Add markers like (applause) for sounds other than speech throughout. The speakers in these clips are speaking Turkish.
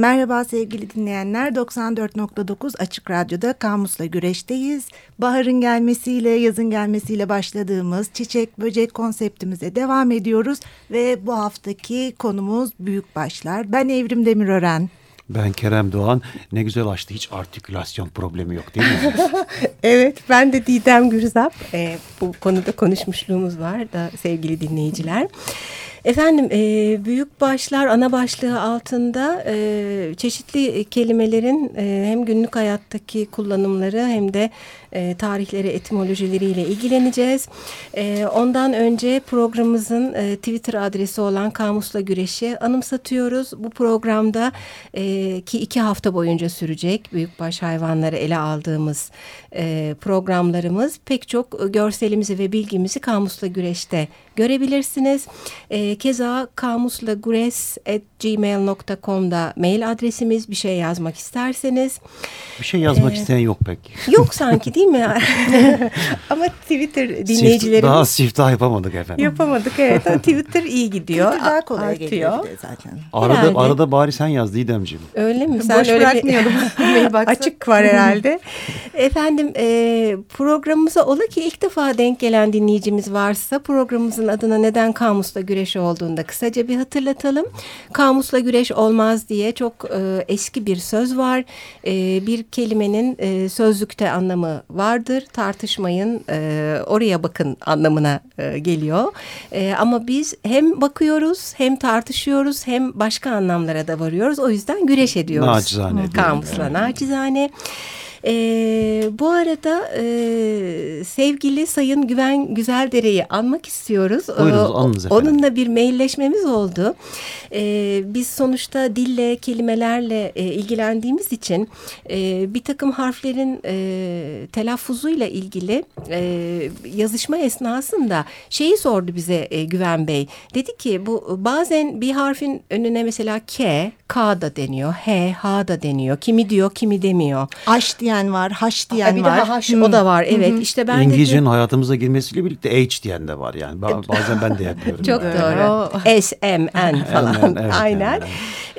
Merhaba sevgili dinleyenler 94.9 Açık Radyo'da Kamus'la güreşteyiz. Baharın gelmesiyle yazın gelmesiyle başladığımız çiçek böcek konseptimize devam ediyoruz. Ve bu haftaki konumuz büyük başlar. Ben Evrim Demirören. Ben Kerem Doğan. Ne güzel açtı. Hiç artikülasyon problemi yok değil mi? (laughs) evet ben de Didem Gürzap. Ee, bu konuda konuşmuşluğumuz var da sevgili dinleyiciler. Efendim e, büyük başlar ana başlığı altında e, çeşitli kelimelerin e, hem günlük hayattaki kullanımları hem de e, tarihleri, etimolojileriyle ilgileneceğiz. E, ondan önce programımızın e, Twitter adresi olan Kamusla Güreş'i anımsatıyoruz. Bu programda e, ki iki hafta boyunca sürecek büyükbaş hayvanları ele aldığımız e, programlarımız pek çok görselimizi ve bilgimizi Kamusla Güreş'te görebilirsiniz. E, keza kamuslagures.gmail.com'da mail adresimiz bir şey yazmak isterseniz. Bir şey yazmak ee, isteyen yok pek. Yok sanki değil (laughs) mi? (laughs) Ama Twitter dinleyicilerimiz... Daha siftah yapamadık efendim. Yapamadık evet. Twitter iyi gidiyor. Twitter daha kolay artıyor. geliyor zaten. Arada, herhalde. arada bari sen yaz Didemciğim. Öyle mi? Sen Boş öyle bırakmıyordum. (laughs) Açık var herhalde. (laughs) Efendim e, programımıza ola ki ilk defa denk gelen dinleyicimiz varsa programımızın adına neden kamusla güreş olduğunda kısaca bir hatırlatalım. Kamusla güreş olmaz diye çok e, eski bir söz var. E, bir kelimenin e, sözlükte anlamı vardır. Tartışmayın e, oraya bakın anlamına e, geliyor. E, ama biz hem bakıyoruz hem tartışıyoruz hem başka anlamlara da varıyoruz. O yüzden güreş ediyoruz. Nacizane. Kamusla yani. nacizane. E, bu arada e, sevgili Sayın Güven Güzeldere'yi anmak istiyoruz. Buyurunuz anınız efendim. Onunla bir mailleşmemiz oldu. E, biz sonuçta dille, kelimelerle e, ilgilendiğimiz için e, bir takım harflerin e, telaffuzuyla ilgili e, yazışma esnasında şeyi sordu bize e, Güven Bey. Dedi ki bu bazen bir harfin önüne mesela K, K da deniyor, H, H da deniyor. Kimi diyor, kimi demiyor. Aş diyen var, haş diyen bir var. Bir de haş hmm. o da var. Evet. Hmm. İşte ben İngilizcenin de... hayatımıza girmesiyle birlikte H diyen de var yani. Bazen ben de yapıyorum. Çok doğru. S, (laughs) M, N falan. evet, Aynen.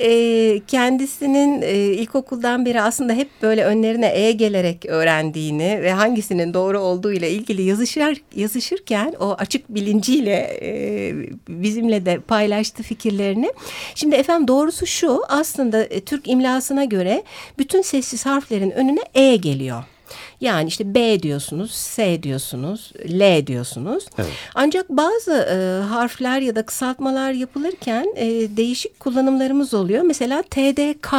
Ee, kendisinin e, ilkokuldan beri aslında hep böyle önlerine E gelerek öğrendiğini ve hangisinin doğru olduğu ile ilgili yazışır, yazışırken o açık bilinciyle e, bizimle de paylaştı fikirlerini. Şimdi efendim doğrusu şu aslında e, Türk imlasına göre bütün sessiz harflerin önüne E geliyor. Yani işte B diyorsunuz, S diyorsunuz, L diyorsunuz. Evet. Ancak bazı e, harfler ya da kısaltmalar yapılırken e, değişik kullanımlarımız oluyor. Mesela TDK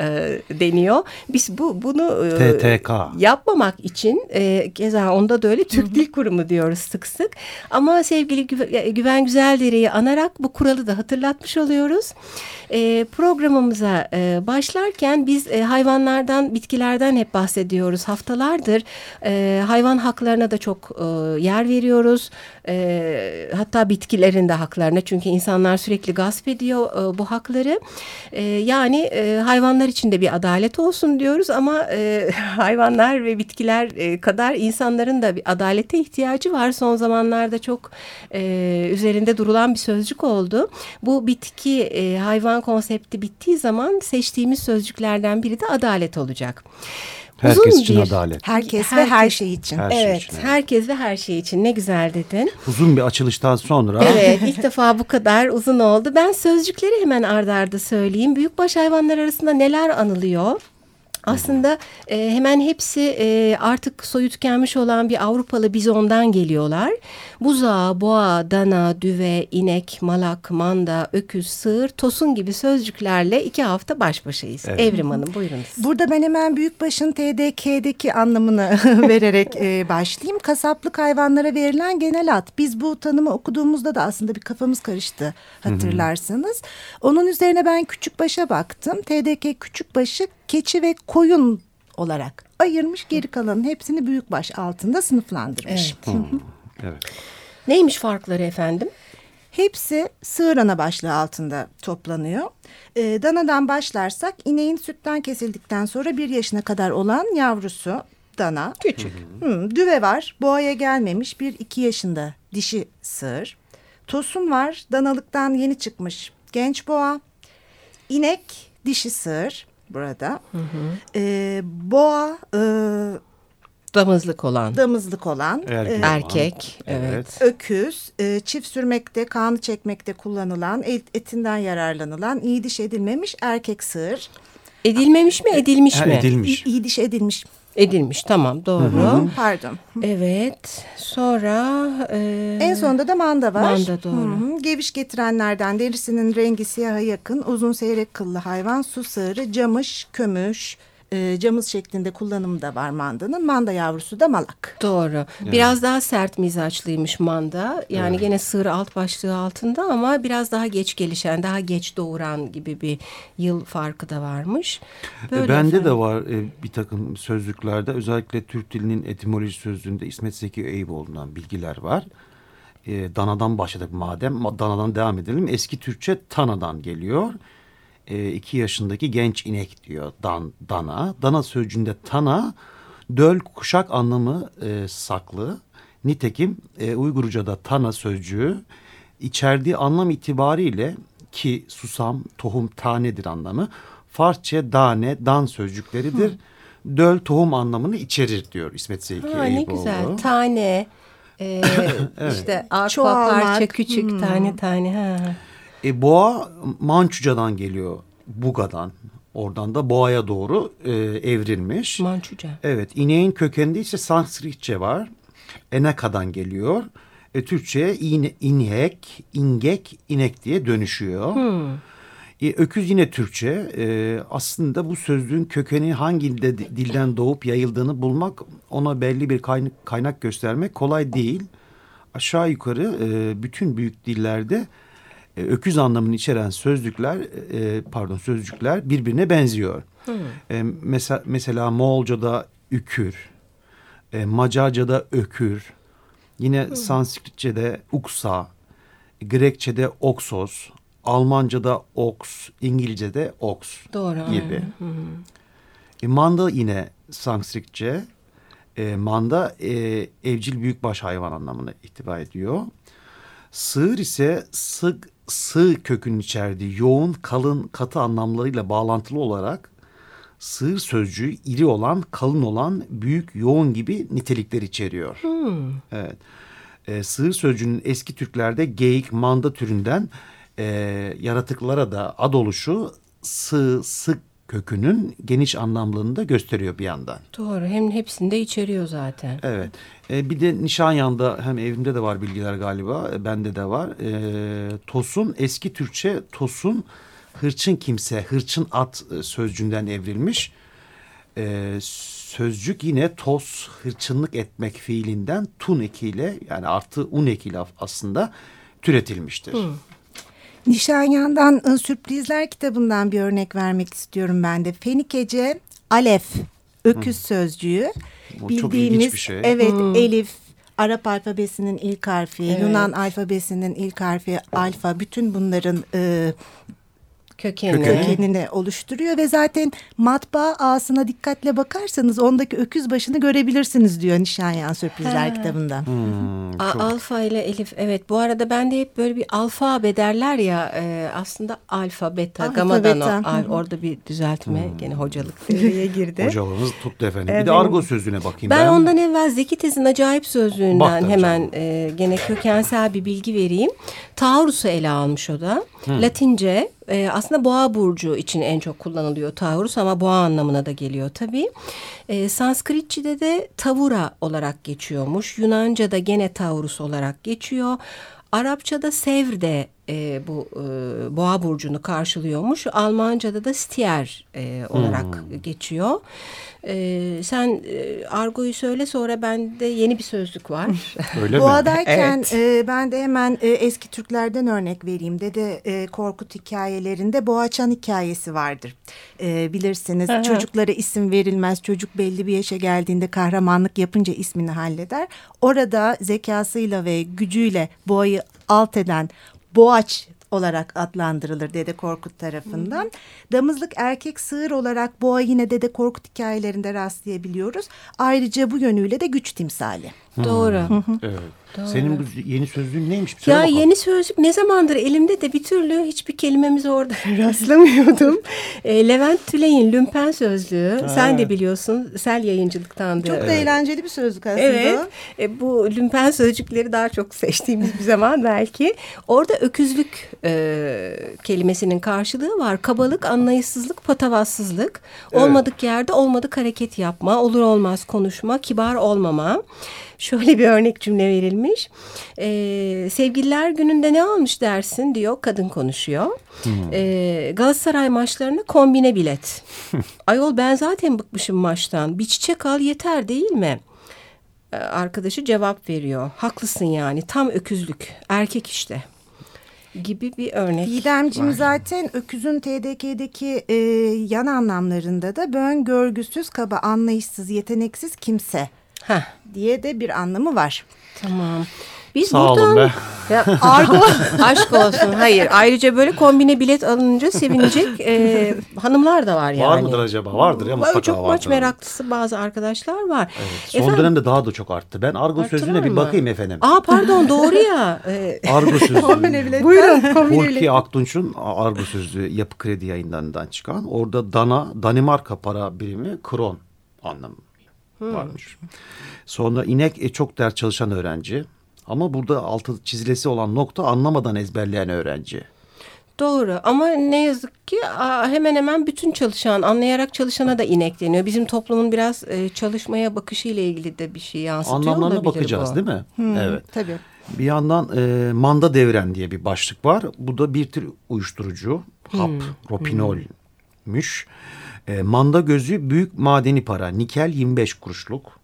e, deniyor. Biz bu bunu e, TTK yapmamak için e, keza onda da öyle Türk Dil Kurumu diyoruz sık sık. Ama sevgili Güven, Güven Güzeldere'yi anarak bu kuralı da hatırlatmış oluyoruz. E, programımıza e, başlarken biz e, hayvanlardan, bitkilerden hep bahsediyoruz haftalardır. E, hayvan haklarına da çok e, yer veriyoruz. E, hatta bitkilerin de haklarına çünkü insanlar sürekli gasp ediyor e, bu hakları. E, yani e, hayvanlar için de bir adalet olsun diyoruz ama e, (laughs) hayvanlar ve bitkiler e, kadar insanların da bir adalete ihtiyacı var. Son zamanlarda çok e, üzerinde durulan bir sözcük oldu. Bu bitki e, hayvan konsepti bittiği zaman seçtiğimiz sözcüklerden biri de adalet olacak. Herkes Uzun için bir, adalet. Herkes, herkes ve her şey için. Her şey evet, için, evet, herkes ve her şey için. Ne güzel dedin. Uzun bir açılıştan sonra. Evet, ilk defa bu kadar uzun oldu. Ben sözcükleri hemen ardarda arda söyleyeyim. Büyükbaş hayvanlar arasında neler anılıyor? Aslında e, hemen hepsi e, artık soyu tükenmiş olan bir Avrupalı bizondan geliyorlar. Buzağı, boğa, dana, düve, inek, malak, manda, öküz, sığır, tosun gibi sözcüklerle iki hafta baş başayız. Evet. Evrim Hanım buyurunuz. Burada ben hemen büyükbaşın TDK'deki anlamını (laughs) vererek e, başlayayım. Kasaplık hayvanlara verilen genel ad. Biz bu tanımı okuduğumuzda da aslında bir kafamız karıştı hatırlarsanız. Onun üzerine ben küçükbaşa baktım. TDK küçükbaşı keçi ve koyun olarak ayırmış geri kalanın hepsini büyükbaş altında sınıflandırmış. Evet. Hmm. evet. Neymiş farkları efendim? Hepsi sığır ana başlığı altında toplanıyor. E, danadan başlarsak ineğin sütten kesildikten sonra bir yaşına kadar olan yavrusu dana. Küçük. Hmm, düve var boğaya gelmemiş bir iki yaşında dişi sığır. Tosun var danalıktan yeni çıkmış genç boğa. İnek dişi sığır burada. E, boğa e, Damızlık olan. damızlık olan. Erkek. e, Erkek. Evet. Öküz, e, çift sürmekte, kanı çekmekte kullanılan, et, etinden yararlanılan, iyi diş edilmemiş erkek sığır. Edilmemiş mi edilmiş Ha, mi? edilmiş. İyi diş edilmiş. Edilmiş tamam doğru. Pardon. Evet sonra e, En sonunda da manda var. Manda, doğru. Hı hı. Geviş getirenlerden derisinin rengi siyaha yakın, uzun seyrek kıllı hayvan, su sığırı, camış, kömüş, e, camız şeklinde kullanımı da var mandanın. Manda yavrusu da malak. Doğru. Biraz daha sert mizaçlıymış manda. Yani gene sığır alt başlığı altında ama biraz daha geç gelişen, daha geç doğuran gibi bir yıl farkı da varmış. E, Bende efendim. de var e, bir takım sözlüklerde özellikle Türk dilinin etimoloji sözlüğünde İsmet Zeki Eyüboğlu'ndan bilgiler var. E, danadan başladık madem ma- danadan devam edelim. Eski Türkçe tanadan geliyor. E, iki yaşındaki genç inek diyor dan, dana. Dana sözcüğünde tana döl kuşak anlamı e, saklı. Nitekim e, Uygurca'da tana sözcüğü içerdiği anlam itibariyle ki susam, tohum, tanedir anlamı. Farsça dane, dan sözcükleridir. Döl tohum anlamını içerir diyor İsmet Zeki Ha, ne güzel. Tane. e, (laughs) işte arpa parça küçük tane tane. Ha. E, boğa Mançuca'dan geliyor. Buga'dan. Oradan da boğaya doğru e, evrilmiş. Mançuca. Evet, ineğin kökeninde ise Sanskritçe var. Enaka'dan geliyor. E, Türkçe'ye iğne, inek, ingek, inek diye dönüşüyor. E, öküz yine Türkçe. E, aslında bu sözlüğün kökeni hangi de, dilden doğup yayıldığını bulmak, ona belli bir kaynak, kaynak göstermek kolay değil. Aşağı yukarı e, bütün büyük dillerde e, öküz anlamını içeren sözlükler, e, pardon sözcükler birbirine benziyor. E, mesela, mesela Moğolca'da ükür, e, Macarca'da ökür, yine Sanskritçe'de uksa, Grekçe'de oksos, Almanca'da oks, İngilizce'de oks Doğru. gibi. E, manda yine Sanskritçe. E, manda e, evcil büyükbaş hayvan anlamına ihtiva ediyor. Sığır ise sık, sığ kökünün içerdiği yoğun, kalın, katı anlamlarıyla bağlantılı olarak sığır sözcüğü iri olan, kalın olan, büyük, yoğun gibi nitelikler içeriyor. Evet. E, sığır sözcüğünün eski Türklerde geyik, manda türünden e, yaratıklara da ad oluşu sığ, sık kökünün geniş anlamlılığını da gösteriyor bir yandan. Doğru. Hem hepsini de içeriyor zaten. Evet. E, bir de Nişanyan'da hem evimde de var bilgiler galiba. e, bende de var. E, tosun eski Türkçe tosun hırçın kimse, hırçın at e, sözcüğünden evrilmiş. E, sözcük yine toz, hırçınlık etmek fiilinden tun ekiyle yani artı un ekiyle aslında türetilmiştir. Nişanyan'dan ıı, Sürprizler kitabından bir örnek vermek istiyorum ben de. Fenikece Alef, öküz sözcüğü. Bu çok ilginç bir şey. Evet, Elif, Arap alfabesinin ilk harfi, Yunan alfabesinin ilk harfi, alfa. Bütün bunların e, Kökeni. kökenini oluşturuyor ve zaten matbaa ağasına dikkatle bakarsanız ondaki öküz başını görebilirsiniz diyor Nişanyan Sürprizler kitabında. Hmm, A- alfa ile elif evet bu arada ben de hep böyle bir alfabe derler ya e, aslında alfa beta Alfa, gamadan o- beta. al- orada bir düzeltme gene hocalık devreye girdi. Hocalarımız tuttu efendim. Bir Evet. de argo sözlüğüne bakayım Ben, ben. ondan evvel Zeki Tez'in acayip sözlüğünden hemen canım. e, gene kökensel bir bilgi vereyim. Taurus'u ele almış o da. Latince e, aslında boğa burcu için en çok kullanılıyor Taurus ama boğa anlamına da geliyor tabii. E, Sanskritçe'de de Tavura olarak geçiyormuş. Yunanca'da gene Taurus olarak geçiyor. Arapçada Sevr de e, bu e, boğa burcunu karşılıyormuş. Almanca'da da Stier e, olarak geçiyor. E, sen e, argoyu söyle sonra bende yeni bir sözlük var. (laughs) Öyle mi? Boğa derken Evet. e, ben de hemen e, eski Türklerden örnek vereyim. Dede e, Korkut hikayelerinde Boğaçan hikayesi vardır. E, bilirsiniz çocuklara isim verilmez. Çocuk belli bir yaşa geldiğinde kahramanlık yapınca ismini halleder. Orada zekasıyla ve gücüyle boğayı alt eden Boğaç olarak adlandırılır Dede Korkut tarafından. Damızlık erkek sığır olarak boğa yine Dede Korkut hikayelerinde rastlayabiliyoruz. Ayrıca bu yönüyle de güç timsali. Doğru. Evet. Senin bu yeni sözlüğün neymiş? Bir Ya bakalım. yeni sözlük ne zamandır elimde de bir türlü hiçbir kelimemizi orada (laughs) rastlamıyordum. E, Levent Tüley'in Lümpen Sözlüğü. Sen de biliyorsun Sel yayıncılıktandı. Çok da eğlenceli bir sözlük aslında. Evet. E, bu lümpen sözcükleri daha çok seçtiğimiz bir zaman belki. Orada öküzlük e, kelimesinin karşılığı var. Kabalık, anlayışsızlık, patavatsızlık. Olmadık yerde olmadık hareket yapma, olur olmaz konuşma, kibar olmama. Şöyle bir örnek cümle verilmiş. E, sevgililer gününde ne almış dersin diyor. Kadın konuşuyor. E, Galatasaray maçlarına kombine bilet. (laughs) Ayol ben zaten bıkmışım maçtan. Bir çiçek al yeter değil mi? Ee, arkadaşı cevap veriyor. Haklısın yani tam öküzlük erkek işte gibi bir örnek. Didemciğim zaten öküzün TDK'deki e, yan anlamlarında da bön, görgüsüz, kaba, anlayışsız, yeteneksiz kimse Heh, diye de bir anlamı var. tamam. Biz Sağ olun buradan be. Ya, (laughs) argo aşk olsun. Hayır. Ayrıca böyle kombine bilet alınca sevinecek e, hanımlar da var yani. Var mıdır acaba? Vardır ya mutlaka Çok maç vardır. meraklısı bazı arkadaşlar var. Son Efendim, dönemde daha da çok arttı. Ben argo arttılar sözlüğüne bir mı? bakayım efendim. Aa pardon doğru ya. E, Argo sözlüğü. (laughs) buyurun kombine bilet. Hulki Aktunç'un Argo sözlüğü Yapı Kredi yayınlarından çıkan. Orada Dana, Danimarka para birimi kron anlamı varmış. Sonra inek e, çok ders çalışan öğrenci. Ama burada altı çizilesi olan nokta anlamadan ezberleyen öğrenci. Doğru ama ne yazık ki hemen hemen bütün çalışan, anlayarak çalışana da inek deniyor. Bizim toplumun biraz e, çalışmaya bakışıyla ilgili de bir şey yansıtıyor Anlamlarına bakacağız bu. değil mi? Evet. Tabii. Bir yandan e, manda devren diye bir başlık var. Bu da bir tür uyuşturucu. Hap, ropinolmüş. E, manda gözü büyük madeni para. Nikel 25 kuruşluk.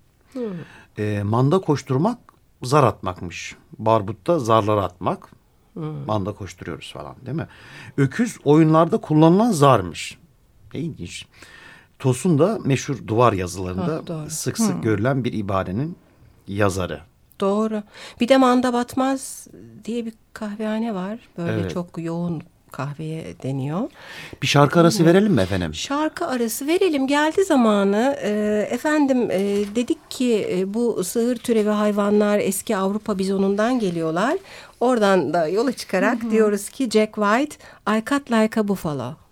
E, manda koşturmak zar atmakmış. Barbutta zarları atmak. Manda koşturuyoruz falan değil mi? Öküz oyunlarda kullanılan zarmış. Ne ilginç. Tosun da meşhur duvar yazılarında Ah, doğru. sık sık görülen bir ibarenin yazarı. Doğru. Bir de Manda Batmaz diye bir kahvehane var. Böyle Evet. çok yoğun kahveye deniyor. Bir şarkı arası verelim mi efendim? Şarkı arası verelim geldi zamanı. Ee, efendim e, dedik ki e, bu sığır türevi hayvanlar eski Avrupa bizonundan geliyorlar. Oradan da yola çıkarak diyoruz ki Jack White I cut like a buffalo.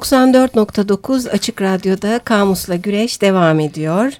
94.9 Açık Radyo'da Kamus'la Güreş devam ediyor.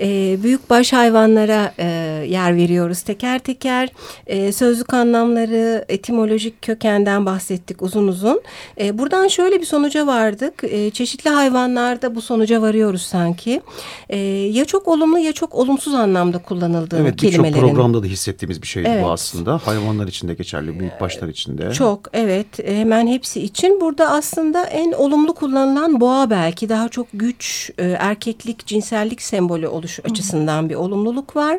Ee, büyükbaş hayvanlara e, yer veriyoruz teker teker. Ee, sözlük anlamları, etimolojik kökenden bahsettik uzun uzun. Ee, buradan şöyle bir sonuca vardık. Ee, çeşitli hayvanlarda bu sonuca varıyoruz sanki. Ee, ya çok olumlu ya çok olumsuz anlamda kullanıldığını Evet birçok kelimelerin. programda da hissettiğimiz bir şeydi Evet. bu aslında. Hayvanlar için de geçerli, büyükbaşlar için de. Çok evet e, hemen hepsi için burada aslında en olumlu kullanılan boğa belki daha çok güç, e, erkeklik, cinsellik sembolü oluş açısından bir olumluluk var.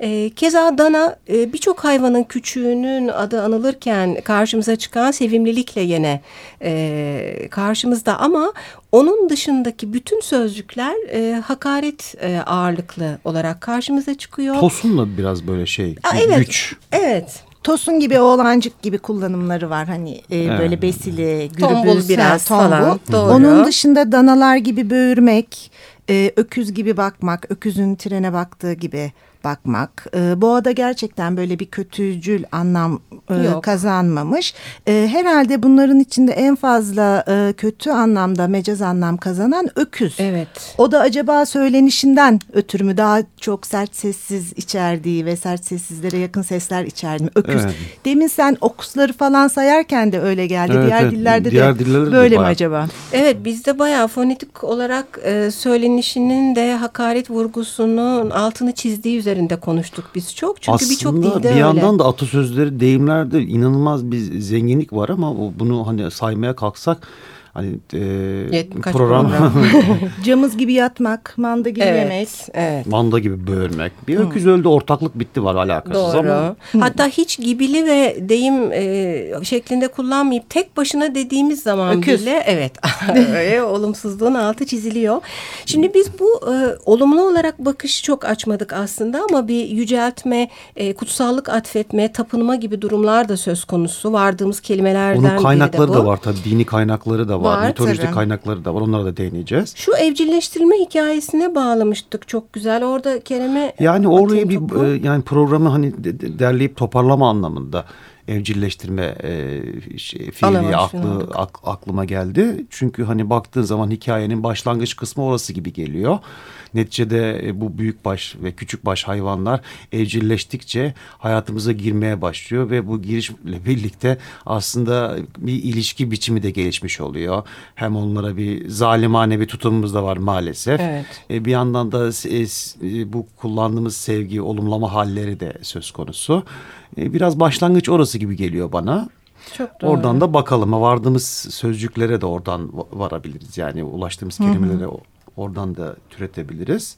E, keza dana e, birçok hayvanın küçüğünün adı anılırken karşımıza çıkan sevimlilikle yine e, karşımızda ama onun dışındaki bütün sözcükler e, hakaret e, ağırlıklı olarak karşımıza çıkıyor. Tosun da biraz böyle şey, Aa, evet. güç. Evet. Tosun gibi oğlancık gibi kullanımları var. Hani e, Evet. böyle besili, gürbüz, Tombul biraz tombul. falan, doğru. Onun dışında danalar gibi böğürmek, e, öküz gibi bakmak, öküzün trene baktığı gibi bakmak. E, boğada gerçekten böyle bir kötücül anlam e, Yok. kazanmamış. E, herhalde bunların içinde en fazla e, kötü anlamda mecaz anlam kazanan öküz. Evet. O da acaba söylenişinden ötürü mü daha çok sert sessiz içerdiği ve sert sessizlere yakın sesler içerdi mi? Öküz. Evet. Demin sen okusları falan sayarken de öyle geldi. Evet, diğer evet. dillerde Diğer de dillerde de böyle mi bayağı. acaba? Evet bizde bayağı fonetik olarak e, söylenişinin de hakaret vurgusunun altını çizdiği üzerinde konuştuk biz çok. Çünkü birçok Aslında dilde bir öyle. yandan da atasözleri, deyimlerde inanılmaz bir zenginlik var ama bunu hani saymaya kalksak hani e, Yet- kaç program, program? (laughs) (laughs) Camız gibi yatmak, manda gibi yemek. Evet, evet. manda gibi böğürmek. Bir öküz öldü ortaklık bitti var alakasız Doğru. ama Hatta hiç gibili ve deyim e, şeklinde kullanmayıp tek başına dediğimiz zaman Öküz. bile evet (laughs) olumsuzluğun altı çiziliyor. Şimdi biz bu e, olumlu olarak bakışı çok açmadık aslında ama bir yüceltme, e, kutsallık atfetme, tapınma gibi durumlar da söz konusu. Vardığımız kelimelerden onun kaynakları biri de bu. da var tabii dini kaynakları da var, Var, mitolojik tabii. kaynakları da var onlara da değineceğiz. Şu evcilleştirilme hikayesine bağlamıştık çok güzel. Orada Kerem'e Yani oraya bir topu. e, yani programı hani de- de- derleyip toparlama anlamında evcilleştirme e, şey, fiili aklı, ak- aklıma geldi. Çünkü hani baktığın zaman hikayenin başlangıç kısmı orası gibi geliyor. Neticede e, bu büyükbaş ve küçükbaş hayvanlar evcilleştikçe hayatımıza girmeye başlıyor ve bu girişle birlikte aslında bir ilişki biçimi de gelişmiş oluyor. Hem onlara bir zalimane bir tutumumuz da var maalesef. Evet. E, bir yandan da e, bu kullandığımız sevgi, olumlama halleri de söz konusu. Biraz başlangıç orası gibi geliyor bana. Çok doğru. Oradan da bakalım. Vardığımız sözcüklere de oradan va- varabiliriz. Yani ulaştığımız kelimelere o- oradan da türetebiliriz.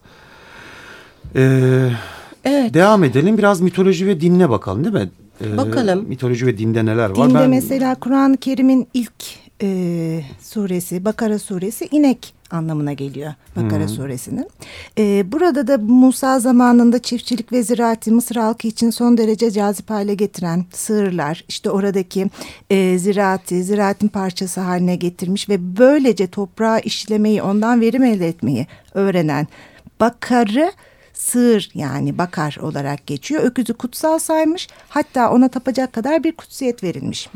Ee, Evet. Devam edelim. Biraz mitoloji ve dinine bakalım değil mi? Ee, Bakalım. Mitoloji ve dinde neler var? Dinde Ben- mesela Kur'an-ı Kerim'in ilk e, suresi Bakara suresi inek anlamına geliyor Bakara suresinin. E, burada da Musa zamanında çiftçilik ve ziraati Mısır halkı için son derece cazip hale getiren sığırlar işte oradaki e, ziraati ziraatin parçası haline getirmiş ve böylece toprağı işlemeyi ondan verim elde etmeyi öğrenen Bakarı sığır yani bakar olarak geçiyor. Öküzü kutsal saymış hatta ona tapacak kadar bir kutsiyet verilmiş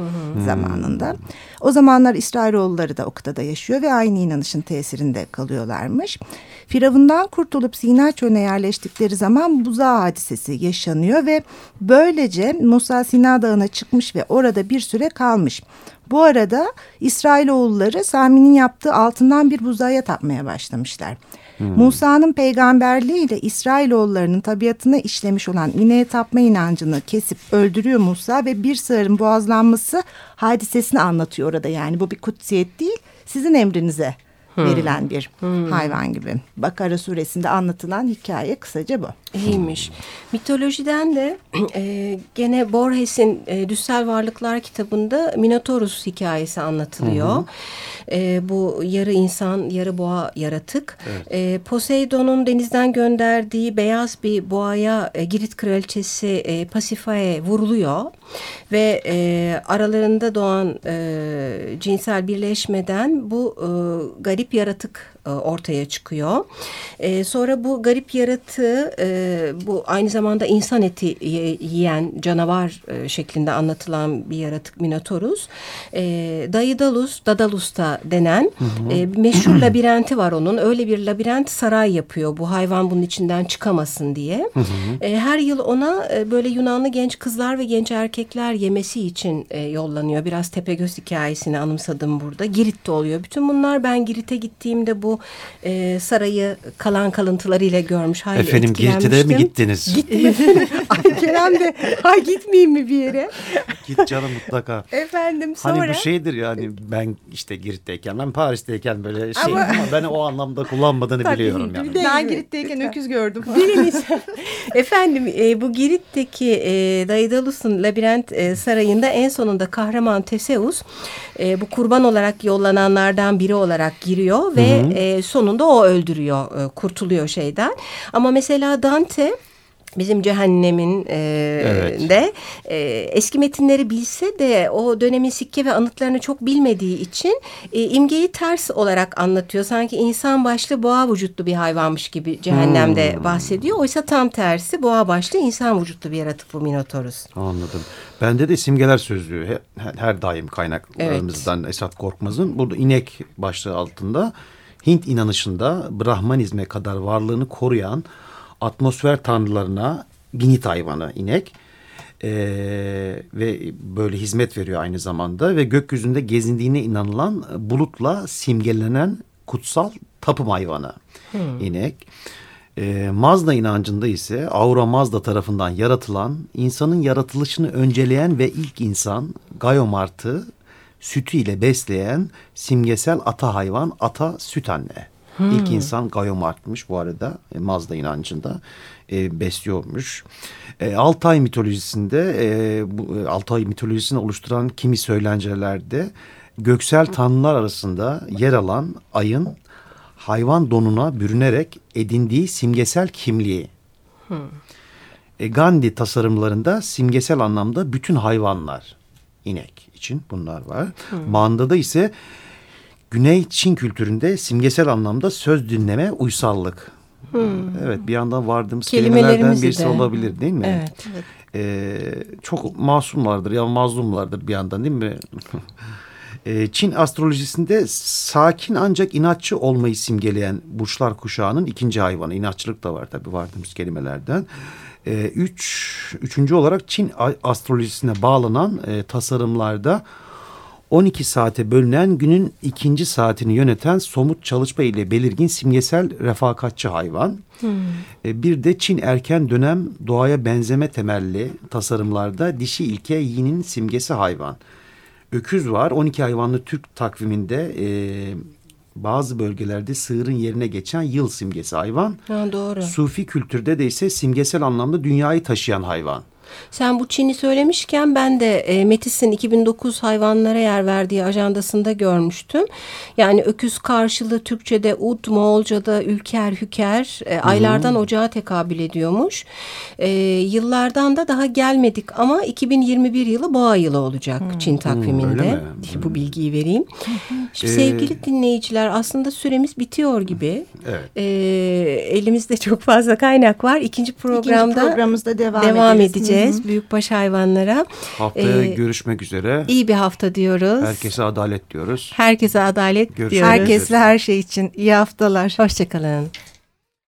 zamanında. O zamanlar İsrailoğulları da o kıtada yaşıyor ve aynı inanışın tesirinde kalıyorlarmış. Firavundan kurtulup Sina çölüne yerleştikleri zaman buza hadisesi yaşanıyor ve böylece Musa Sina Dağı'na çıkmış ve orada bir süre kalmış. Bu arada İsrailoğulları Sami'nin yaptığı altından bir buzaya tapmaya başlamışlar. Musa'nın peygamberliğiyle İsrailoğullarının tabiatına işlemiş olan ineğe tapma inancını kesip öldürüyor Musa ve bir sığırın boğazlanması hadisesini anlatıyor orada yani. Bu bir kutsiyet değil sizin emrinize verilen bir hayvan gibi. Bakara suresinde anlatılan hikaye kısaca bu. İyiymiş. Mitolojiden de (clears throat) e, gene Borges'in e, Düssel Varlıklar kitabında Minotaurus hikayesi anlatılıyor. E, bu yarı insan, yarı boğa yaratık. E, Poseidon'un denizden gönderdiği beyaz bir boğaya e, Girit kraliçesi e, Pasifae vuruluyor. Ve e, aralarında doğan e, cinsel birleşmeden bu e, garip yaratık e, ortaya çıkıyor. E, sonra bu garip yaratığı e, bu aynı zamanda insan eti ye- yiyen canavar e, şeklinde anlatılan bir yaratık Minotaurus. E, Daidalus, Dadalus da denen e, meşhur labirenti var onun. Öyle bir labirent saray yapıyor bu hayvan bunun içinden çıkamasın diye. E, her yıl ona e, böyle Yunanlı genç kızlar ve genç erkekler yemesi için e, yollanıyor. Biraz Tepegöz hikayesini anımsadım burada. Girit'te oluyor. Bütün bunlar ben Girit'e gittiğimde bu e, sarayı kalan kalıntılarıyla görmüş. Hayli Efendim Girit'e de mi gittiniz? (laughs) Ay Kerem de ay gitmeyeyim mi bir yere? Git canım mutlaka. Efendim sonra. Hani bu şeydir yani ben işte Girit'teyken ben Paris'teyken böyle şey ama, ben o anlamda kullanmadığını biliyorum yani. Ben Girit'teyken öküz gördüm. Biliniz. (laughs) Efendim e, bu Girit'teki e, Daidalus'un labirent e, sarayında en sonunda kahraman Teseus e, bu kurban olarak yollananlardan biri olarak giriyor ve e, sonunda o öldürüyor, e, kurtuluyor şeyden. Ama mesela Dante Bizim cehennemin e, Evet. de e, eski metinleri bilse de o dönemin sikke ve anıtlarını çok bilmediği için e, imgeyi ters olarak anlatıyor. Sanki insan başlı boğa vücutlu bir hayvanmış gibi cehennemde bahsediyor. Oysa tam tersi boğa başlı insan vücutlu bir yaratık bu Minotaurus. Anladım. Bende de simgeler sözlüğü he- her, her daim kaynaklarımızdan Esat Korkmaz'ın burada inek başlığı altında Hint inanışında Brahmanizme kadar varlığını koruyan atmosfer tanrılarına binit hayvanı inek Ee, ve böyle hizmet veriyor aynı zamanda ve gökyüzünde gezindiğine inanılan bulutla simgelenen kutsal tapım hayvanı inek. Ee, Mazda inancında ise Aura Mazda tarafından yaratılan, insanın yaratılışını önceleyen ve ilk insan Gayomart'ı sütüyle besleyen simgesel ata hayvan ata süt anne. İlk insan Gayomart'mış bu arada e, Mazda inancında e, besliyormuş. E, Altay mitolojisinde e, bu e, Altay mitolojisini oluşturan kimi söylencelerde göksel tanrılar arasında yer alan ayın hayvan donuna bürünerek edindiği simgesel kimliği. E, Gandhi tasarımlarında simgesel anlamda bütün hayvanlar inek için bunlar var. Manda'da ise Güney Çin kültüründe simgesel anlamda söz dinleme uysallık. Evet bir yandan vardığımız kelimelerden birisi de. olabilir değil mi? Evet. Ee, çok masumlardır ya mazlumlardır bir yandan değil mi? (laughs) Ee, Çin astrolojisinde sakin ancak inatçı olmayı simgeleyen burçlar kuşağının ikinci hayvanı. İnatçılık da var tabii vardığımız kelimelerden. Ee, üç, üçüncü olarak Çin astrolojisine bağlanan e, tasarımlarda 12 saate bölünen günün ikinci saatini yöneten somut çalışma ile belirgin simgesel refakatçi hayvan. E, Bir de Çin erken dönem doğaya benzeme temelli tasarımlarda dişi ilke yinin simgesi hayvan. Öküz var 12 hayvanlı Türk takviminde e, bazı bölgelerde sığırın yerine geçen yıl simgesi hayvan. Ha, doğru. Sufi kültürde de ise simgesel anlamda dünyayı taşıyan hayvan. Sen bu Çin'i söylemişken ben de e, Metis'in 2009 hayvanlara yer verdiği ajandasında görmüştüm. Yani öküz karşılığı Türkçe'de ud, Moğolca'da ülker, hüker, e, aylardan ocağa tekabül ediyormuş. E, yıllardan da daha gelmedik ama 2021 yılı boğa yılı olacak Çin takviminde. öyle mi? (laughs) Bu bilgiyi vereyim. Şimdi Ee, sevgili dinleyiciler aslında süremiz bitiyor gibi. Evet. E, elimizde çok fazla kaynak var. İkinci programda İkinci programımızda devam, devam edeceğiz büyükbaş hayvanlara. Haftaya Ee, görüşmek üzere. İyi bir hafta diyoruz. Herkese adalet diyoruz. Herkese adalet Görüşmek diyoruz. Herkesle her şey için iyi haftalar. Hoşçakalın.